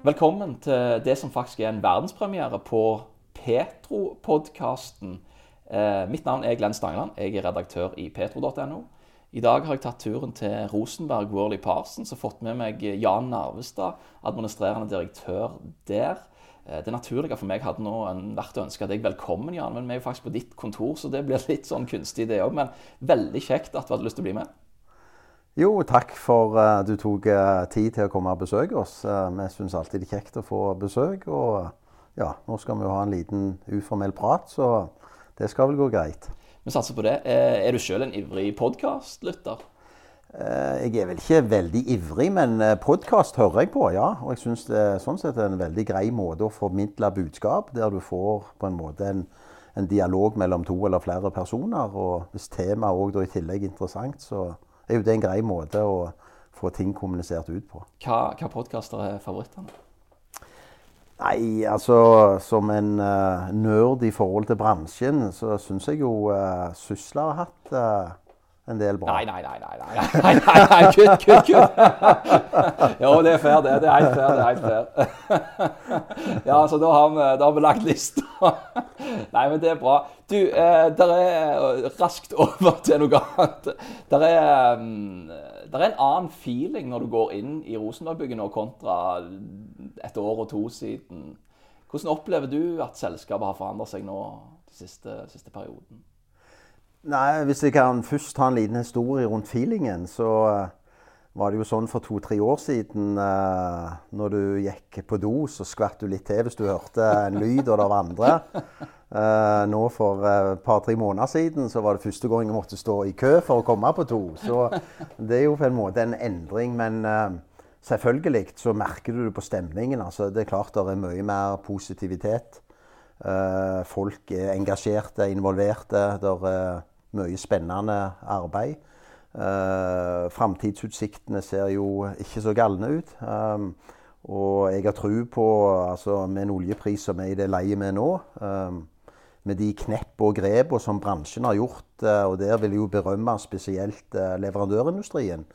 Velkommen til det som faktisk er en verdenspremiere på Petro-podkasten. Eh, mitt navn er Glenn Stangeland. Jeg er redaktør i petro.no. I dag har jeg tatt turen til Rosenberg Worley Parsons og fått med meg Jan Narvestad, administrerende direktør der. Eh, det naturlige for meg hadde nå vært å ønske deg velkommen, Jan. Men vi er jo faktisk på ditt kontor, så det blir litt sånn kunstig, det òg. Men veldig kjekt at du hadde lyst til å bli med. Jo, takk for at uh, du tok uh, tid til å komme og besøke oss. Uh, vi syns alltid det er kjekt å få besøk. Og ja, nå skal vi jo ha en liten uformell prat, så det skal vel gå greit. Vi satser på det. Er du sjøl en ivrig podkastlytter? Jeg er vel ikke veldig ivrig, men podkast hører jeg på, ja. Og jeg syns det sånn sett er en veldig grei måte å formidle budskap, der du får på en måte en, en dialog mellom to eller flere personer. Og hvis temaet òg i tillegg er interessant, så er jo det en grei måte å få ting kommunisert ut på. Hva, hva podkaster er favorittene? Nei, altså Som en uh, nerd i forhold til bransjen, så syns jeg jo uh, Sysla har hatt uh, en del bra. Nei, nei, nei. nei, nei, nei, nei. Kutt, kutt, kutt! jo, det er fair, det. Det er helt fair. det er helt fair. ja, så da har vi, da har vi lagt lista. nei, men det er bra. Du, eh, der er raskt over til noe annet. Der er, um, der er en annen feeling når du går inn i Rosenbergbygget nå kontra et år og to siden. Hvordan opplever du at selskapet har forandret seg nå den siste, siste perioden? Nei, Hvis jeg kan først ta en liten historie rundt feelingen, så uh, var det jo sånn for to-tre år siden uh, når du gikk på do, så skvatt du litt til hvis du hørte en lyd, og det var andre. Uh, nå for et par-tre måneder siden så var det første gang jeg måtte stå i kø for å komme på do. Så det er jo på en måte en endring. Men selvfølgelig så merker du det på stemningen. Altså, det er klart det er mye mer positivitet. folk er engasjerte, involverte. Der er mye spennende arbeid. Uh, Framtidsutsiktene ser jo ikke så galne ut. Um, og jeg har tro på, altså med en oljepris som er i det leiet vi er nå, um, med de knepp og grep som bransjen har gjort, uh, og der vil jeg jo berømme spesielt uh, leverandørindustrien,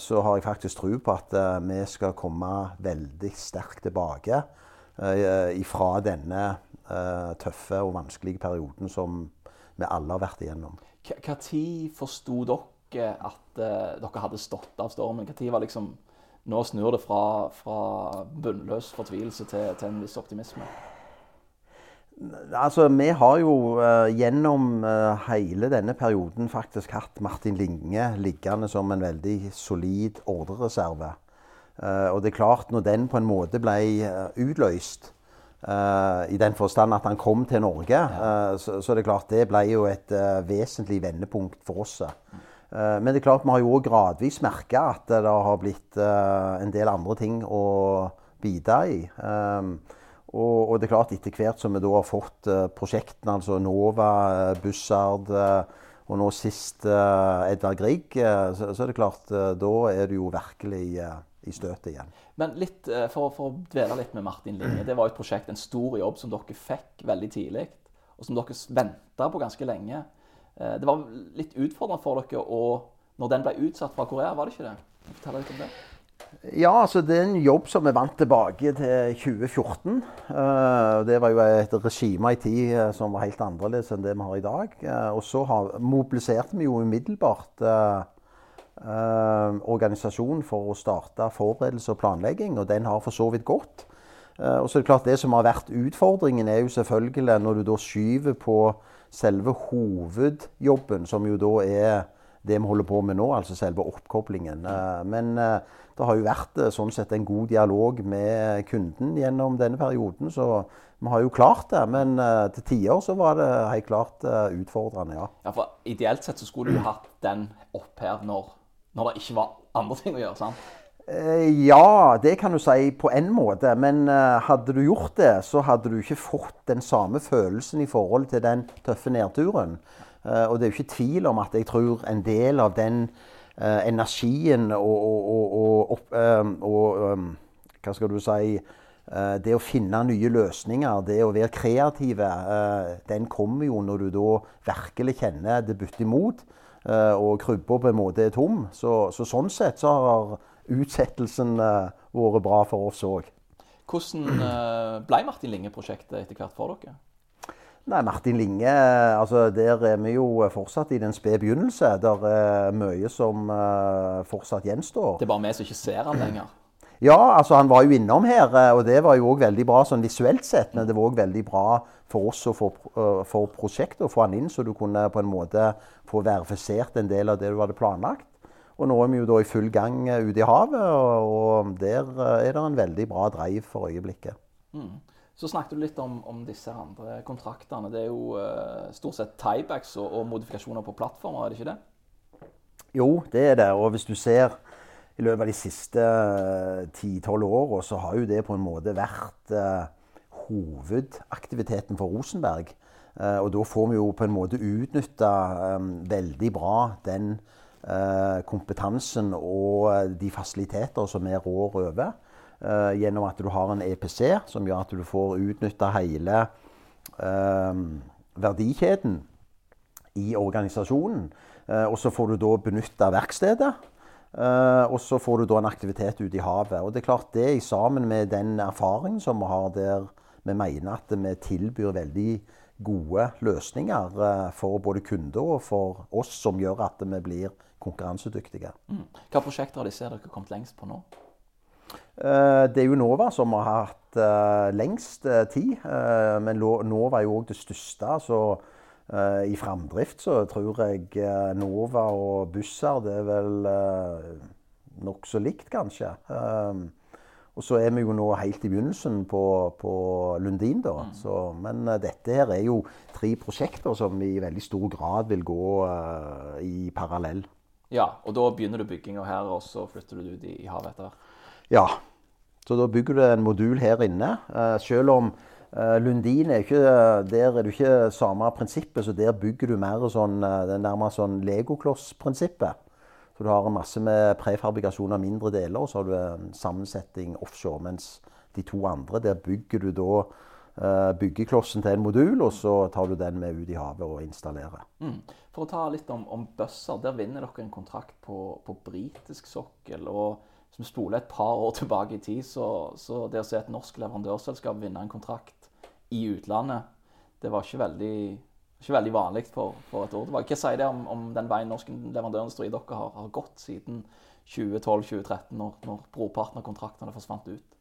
så har jeg faktisk tro på at vi skal komme veldig sterkt tilbake ifra denne tøffe og vanskelige perioden som vi alle har vært igjennom. Når forsto dere at uh, dere hadde stått av stormen? Når var liksom Nå snur det fra, fra bunnløs fortvilelse til, til, en viss optimisme? Altså, Vi har jo uh, gjennom uh, hele denne perioden faktisk hatt Martin Linge liggende som en veldig solid ordrereserve. og det er klart, når den på en måte ble utløst, I den forstand at han kom til Norge. Uh, så, så, det er klart det ble jo et uh, vesentlig vendepunkt for oss. men det er klart vi har jo gradvis merka at det har blitt en del andre ting å bite i. Og, det er klart etter hvert som vi da har fått prosjektene, altså Nova, Bussard og nå sist Edvard Grieg, så, er det klart da er det jo virkelig i støtet igjen. Men litt, eh, for, for, å dvele litt med Martin Linge. Det var et prosjekt, en stor jobb som dere fikk veldig tidlig. Og som dere venta på ganske lenge. Eh, det var litt utfordrende for dere å, når den ble utsatt fra Korea, var det ikke det? Fortell litt om det. Ja, altså det er en jobb som vi vant tilbake til 2014. Uh, det var jo et regime i tid som var helt annerledes enn det vi har i dag. Og så mobiliserte vi jo umiddelbart eh, organisasjon for å starte forberedelse og planlegging, og den har for så vidt gått. Eh, og så er Det klart det som har vært utfordringen, er jo selvfølgelig når du da skyver på selve hovedjobben, som jo da er det vi holder på med nå, altså selve oppkoblingen. Eh, men eh, det har jo vært eh, sånn sett en god dialog med kunden gjennom denne perioden, så vi har jo klart det. Men til tider så var det helt klart utfordrende, ja. ja. For ideelt sett så skulle du hatt den opp her når når det ikke var andre ting å gjøre? sant? Eh, ja, det kan du si på en måte. Men eh, hadde du gjort det, så hadde du ikke fått den samme følelsen i forhold til den tøffe nedturen. Eh, og det er jo ikke tvil om at jeg tror en del av den energien og, og, og, og, Hva skal du si Det å finne nye løsninger, det å være kreative, den kommer jo når du da virkelig kjenner det butter imot. Eh, og krybba på en måte er tom. Så, så, sånn sett så har utsettelsen eh, vært bra for oss òg. Hvordan eh, ble Martin Linge-prosjektet etter hvert for dere? Nei, Martin Linge, altså der er vi jo fortsatt i den spede begynnelse. Der er mye som fortsatt gjenstår. Det er bare vi som ikke ser han lenger? Ja, altså han var jo innom her, eh, og det var jo òg veldig bra sånn visuelt sett. Men det var òg veldig bra for oss og få uh, for prosjektet å få han inn, så du kunne på en måte få verifisert en del av det du hadde planlagt. Og nå er vi jo da i full gang ute i havet, og der er det en veldig bra drive for øyeblikket. Mm. Så snakket du litt om, om, disse andre kontraktene. Det er jo uh, stort sett tiebacks og, og, modifikasjoner på plattformer, er det ikke det? Jo, det er det. Og hvis du ser i løpet av de siste uh, eh, 10-12 åra, så har jo det på en måte vært uh, hovedaktiviteten for Rosenberg. og da får vi jo på en måte utnytta veldig bra den kompetansen og de fasiliteter som vi rår over. Gjennom at du har en EPC, som gjør at du får utnytta hele verdikjeden i organisasjonen. Og så får du da benytta verkstedet. Og så får du da en aktivitet ute i havet. Og det er klart det sammen med den erfaringen som vi har der vi mener at vi tilbyr veldig gode løsninger for både kunder og for oss, som gjør at vi blir konkurransedyktige. Mm. Hvilke prosjekter har disse dere kommet lengst på nå? Eh, det er jo Nova som har hatt lengst tid. Men Nova er jo òg det største. Så i framdrift så tror jeg Nova og Busser det er vel nokså likt, kanskje. og så er vi jo nå helt i begynnelsen på, på Lundin, da. Mm. Så, men dette her er jo tre prosjekter som i veldig stor grad vil gå i parallell. Ja, og da begynner du bygginga her, og så flytter du ut i, i havet etter hvert? Ja. Så da bygger du en modul her inne. Selv om Lundin er ikke Der er det ikke samme prinsippet, så der bygger du mer sånn uh, det er nærmere sånn legokloss-prinsippet. Så du har en masse med prefabrikasjon av mindre deler, og så har du en sammensetning offshore. Mens de to andre, der bygger du da byggeklossen til en modul, og så tar du den med ut i havet og installerer. Mm. For å ta litt om, om bøsser. Der vinner dere en kontrakt på, på britisk sokkel. og som spoler et par år tilbake i tid, så, så det å se et norsk leverandørselskap vinne en kontrakt i utlandet, det var ikke veldig, ikke veldig vanlig for, for, et år tilbake. Hva sier det om, om, den veien norsk leverandørindustri dere har, har gått siden 2012-2013, når, når brorparten av kontraktene forsvant ut?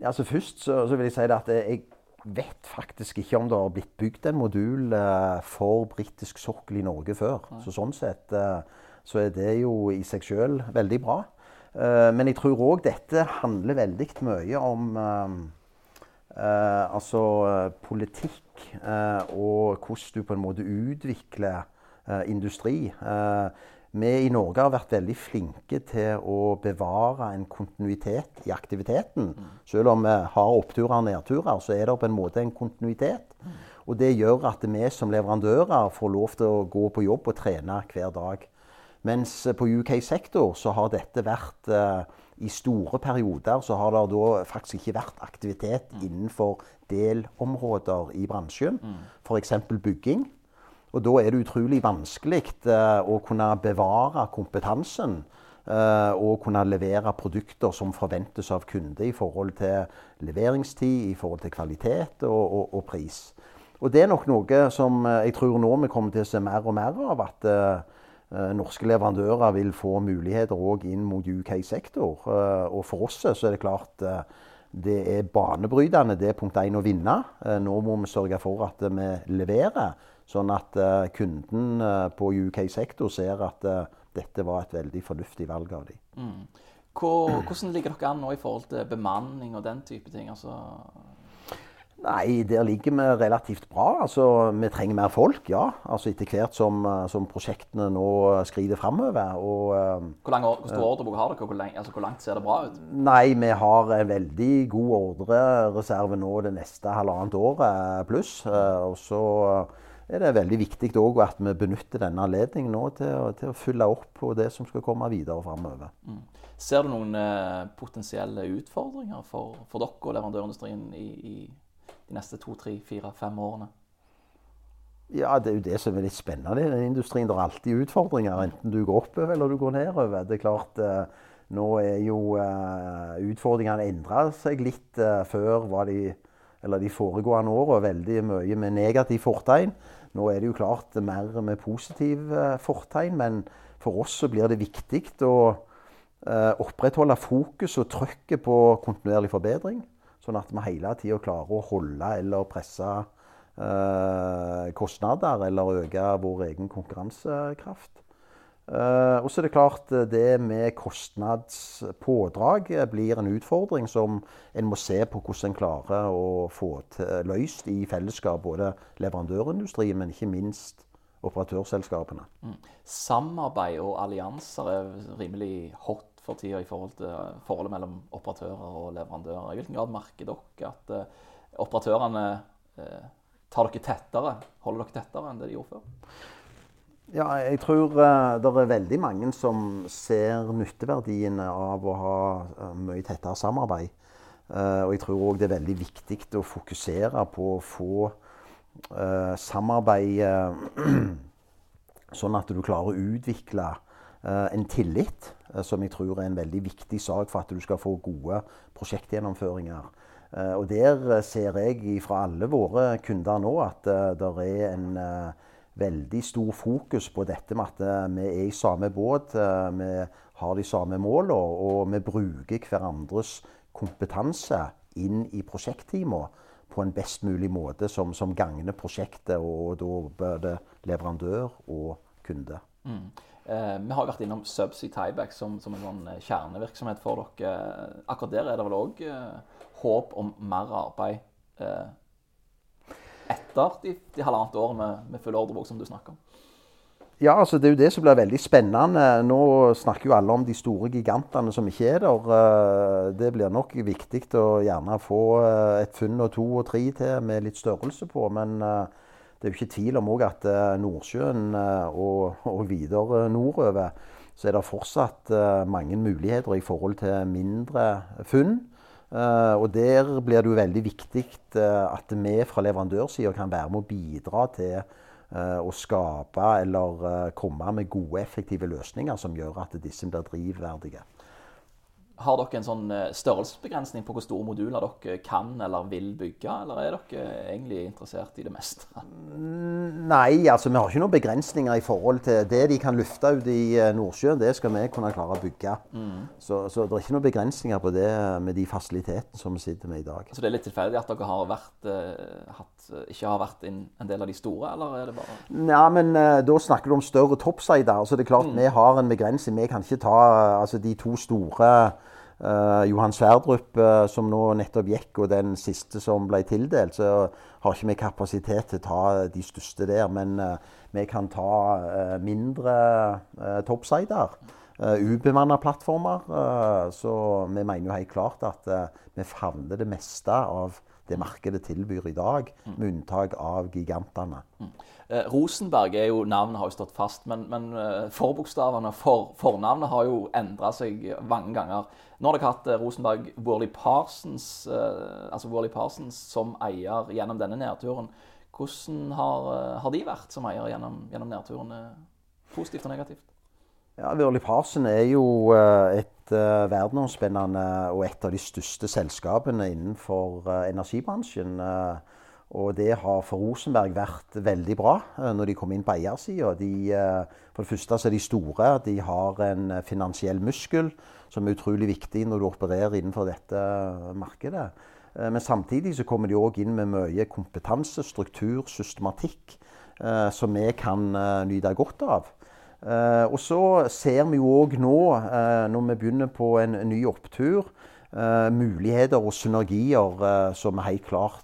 Ja, altså Først så, så, vil jeg si at jeg vet faktisk ikke om det har blitt bygd en modul uh, for britisk sokkel i Norge før. Så Sånn sett uh, så er det jo i seg sjøl veldig bra. Eh, men jeg tror òg dette handler veldig mye om uh, altså politikk eh, og hvordan du på en måte utvikler industri. vi i Norge har vært veldig flinke til å bevare en kontinuitet i aktiviteten. Mm. Selv om vi har oppturer og nedturer, så er det på en måte en kontinuitet. Mm. Og det gjør at vi som leverandører får lov til å gå på jobb og trene hver dag. Mens på UK-sektor så har dette vært I store perioder så har det da faktisk ikke vært aktivitet mm. innenfor delområder i bransjen. Mm. F.eks. bygging. Og da er det utrolig vanskelig uh, å kunne bevare kompetansen. Uh, og kunne levere produkter som forventes av kunde i forhold til leveringstid, i forhold til kvalitet og, og, og pris. Og det er nok noe som jeg tror nå vi kommer til å se mer og mer av. at Eh, norske leverandører vil få muligheter òg inn mot UK-sektor. Eh, og for oss så er det klart eh, det er banebrytende, det er punkt én å vinne. Nå må vi sørge for at vi leverer, sånn at kunden på UK-sektor ser at dette var et veldig fornuftig valg av dem. Mm. Hvordan ligger dere an nå i forhold til bemanning og den type ting? Altså Nei, der ligger vi relativt bra. Altså, vi trenger mer folk, ja. Altså Etter hvert som, eh, som prosjektene nå skrider framover. Eh, hvor, lang, hvor stor ordrebok har dere? Hvor, lang, altså, hvor, langt ser det bra ut? Nei, vi har en veldig god ordrereserve nå det neste halvannet året pluss. Eh, og så er det veldig viktig at vi benytter denne anledningen nå til, til, å fylle opp på det som skal komme videre framover. Mm. Ser du noen eh, potensielle utfordringer for, for dere og leverandørindustrien i, i de neste to, tre, fire, fem årene? Ja, det er jo det som er litt spennende i den industrien. Det er alltid utfordringer, enten du går oppover eller du går nedover. Det er klart, eh, Nå er jo uh, utfordringene endra seg litt. Uh, før var de, eller de foregående åra, veldig mye med negativ fortegn. Nå er det jo klart mer med positiv fortegn, men for oss så blir det viktig å opprettholde fokus og trykket på kontinuerlig forbedring. Sånn at vi hele tida klarer å holde eller presse kostnader eller øke vår egen konkurransekraft. Eh, og så er det klart eh, det med kostnadspådrag eh, blir en utfordring som en må se på hvordan en klarer å få til, løst i fellesskap. Både leverandørindustrien, men ikke minst operatørselskapene. Mm. Samarbeid og allianser er rimelig hot for tida i forhold til forholdet mellom operatører og leverandører. I hvilken grad merker dere at uh, operatørene uh, tar dere tettere, holder dere tettere enn det de gjorde før? Ja, jeg tror det er veldig mange som ser nytteverdiene av å ha mye tettere samarbeid. Og jeg tror òg det er veldig viktig å fokusere på å få samarbeid sånn at du klarer å utvikle en tillit, som jeg tror er en veldig viktig sak for at du skal få gode prosjektgjennomføringer. og der ser jeg fra alle våre kunder nå at det er en veldig stor fokus på dette med at eh, vi er i samme båt, eh, vi har de samme målene, og vi bruker hverandres kompetanse inn i prosjektteamene på en best mulig måte som, som gagner prosjektet og, da både leverandør og kunde. Mm. Eh, vi har jo vært innom Subsea Tieback som, som, en sånn eh, kjernevirksomhet for dere. Akkurat der er det vel òg eh, håp om mer arbeid etter de, de halvannet året med, med full ordrebok, som du snakker om? Ja, altså det er jo det som blir veldig spennende. Nå snakker jo alle om de store gigantene som ikke er der. Det blir nok viktig å gjerne få et funn og to og tre til med litt størrelse på. Men det er jo ikke tvil om at Nordsjøen og, og videre nordover så er det fortsatt mange muligheter i forhold til mindre funn. Og Der blir det jo veldig viktig at vi fra leverandørsida kan være med å bidra til å skape eller komme med gode, effektive løsninger som gjør at disse blir drivverdige. Har dere en sånn eh, størrelsesbegrensning på hvor store moduler dere kan eller vil bygge, eller er dere egentlig interessert i det meste? Mm, nei, altså vi har ikke noen begrensninger i forhold til det de kan lufte ut i eh, Nordsjøen. Det skal vi kunne klare å bygge. Mm. Så, så, det er ikke noen begrensninger på det med de fasilitetene som vi sitter med i dag. Så det er litt tilfeldig at dere har vært, uh, hatt, ikke har vært en, del av de store, eller er det bare Nei, men uh, da snakker du om større toppsider. Altså det er klart mm. vi har en begrensning. Vi kan ikke ta altså, de to store Uh, Johan Sverdrup, uh, som nå nettopp gikk, og den siste som ble tildelt, så har ikke vi kapasitet til å ta de største der. Men uh, vi kan ta mindre uh, topsider. Ubemanna plattformer. så vi mener jo helt klart at vi favner det meste av det markedet tilbyr i dag, med unntak av gigantene. Mm. Eh, Rosenberg er jo, navnet har jo stått fast, men, men eh, forbokstavene for fornavnet har jo endra seg mange ganger. Nå har dere hatt eh, Rosenberg Worley Parsons, eh, altså Worley Parsons som eier gjennom denne nedturen. Hvordan har, har de vært som eier gjennom, gjennom nedturen? Positivt og negativt? Ja, Vørli Parsen er jo eh, et uh, verdensomspennende og et av de største selskapene innenfor uh, energibransjen. Og det har for Rosenberg vært veldig bra når de kom inn på eiersida. for det første så er de store. De har en finansiell muskel som er utrolig viktig når du opererer innenfor dette markedet. Men samtidig så kommer de òg inn med mye kompetanse, struktur, systematikk som vi kan nyte godt av. Uh, og så ser vi jo òg nå, uh, når vi begynner på en ny opptur, uh, muligheter og synergier som vi helt klart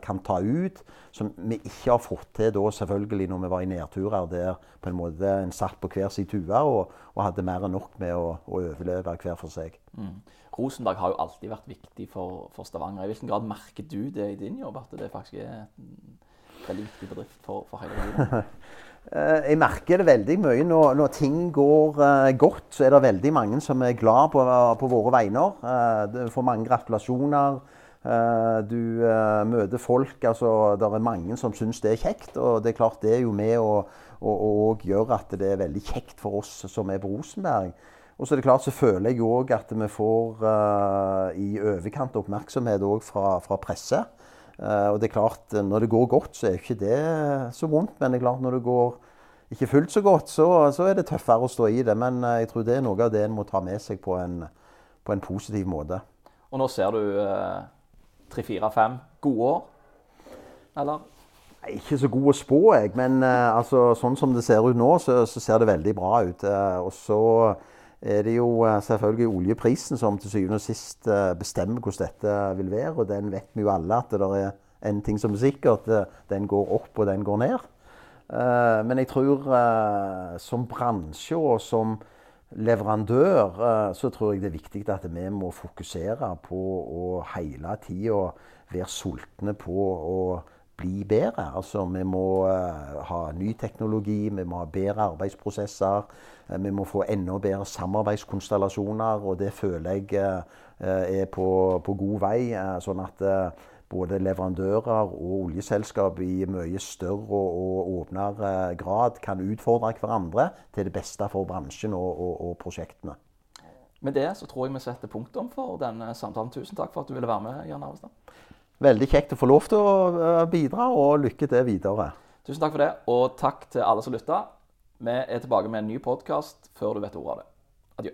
kan ta ut. Som vi ikke har fått til da selvfølgelig når vi var i nedturer der på en måte en satt på hver sin tue og, og, hadde mer enn nok med å, å overleve hver for seg. Mm. Rosenberg har jo alltid vært viktig for, for, Stavanger. I hvilken grad merker du det i din jobb, at det faktisk er en veldig viktig bedrift for, for hele regionen? Eh, jeg merker det veldig mye. Når, når ting går uh, godt, så er det veldig mange som er glad på, på våre vegne. Uh, du får mange gratulasjoner. Uh, du møter folk. altså Det er mange som syns det er kjekt. Og det er klart det er jo med å, å, å gjøre at det er veldig kjekt for oss som er på Rosenberg. Og så er det klart, så føler jeg òg at vi får i overkant oppmerksomhet òg fra, fra presse. Uh, og det er klart, når det går godt, så er ikke det så vondt. Men det er klart, når det går ikke fullt så godt, så, så er det tøffere å stå i det. Men uh, jeg tror det er noe av det en må ta med seg på en, på en positiv måte. Og nå ser du tre, fire, fem gode år, eller? Ikke så god å spå, jeg. Men altså, sånn som det ser ut nå, så, så ser det veldig bra ut. og så er det jo eh, selvfølgelig oljeprisen som til syvende og sist eh, bestemmer hvordan dette vil være. Og den vet vi jo alle at det er en ting som er sikkert. Eh, den går opp, og den går ned. Men jeg tror som bransje og som leverandør så tror jeg det er viktig at vi må fokusere på å hele tida være sultne på å bli bedre. Altså, vi må uh, ha ny teknologi, vi må ha bedre arbeidsprosesser. Uh, vi må få enda bedre samarbeidskonstellasjoner, og det føler jeg uh, er på, på, god vei. sånn at både leverandører og oljeselskap i mye større og åpnere grad kan utfordre hverandre til det beste for bransjen og, og, og prosjektene. Med det så tror jeg vi setter punktum for denne samtalen. Tusen takk for at du ville være med, Jan Arvestad. Veldig kjekt å få lov til å eh, bidra, og lykke til videre. Tusen takk for det, og takk til alle som lytta. Vi er tilbake med en ny podkast før du vet ordet av det. Adjø.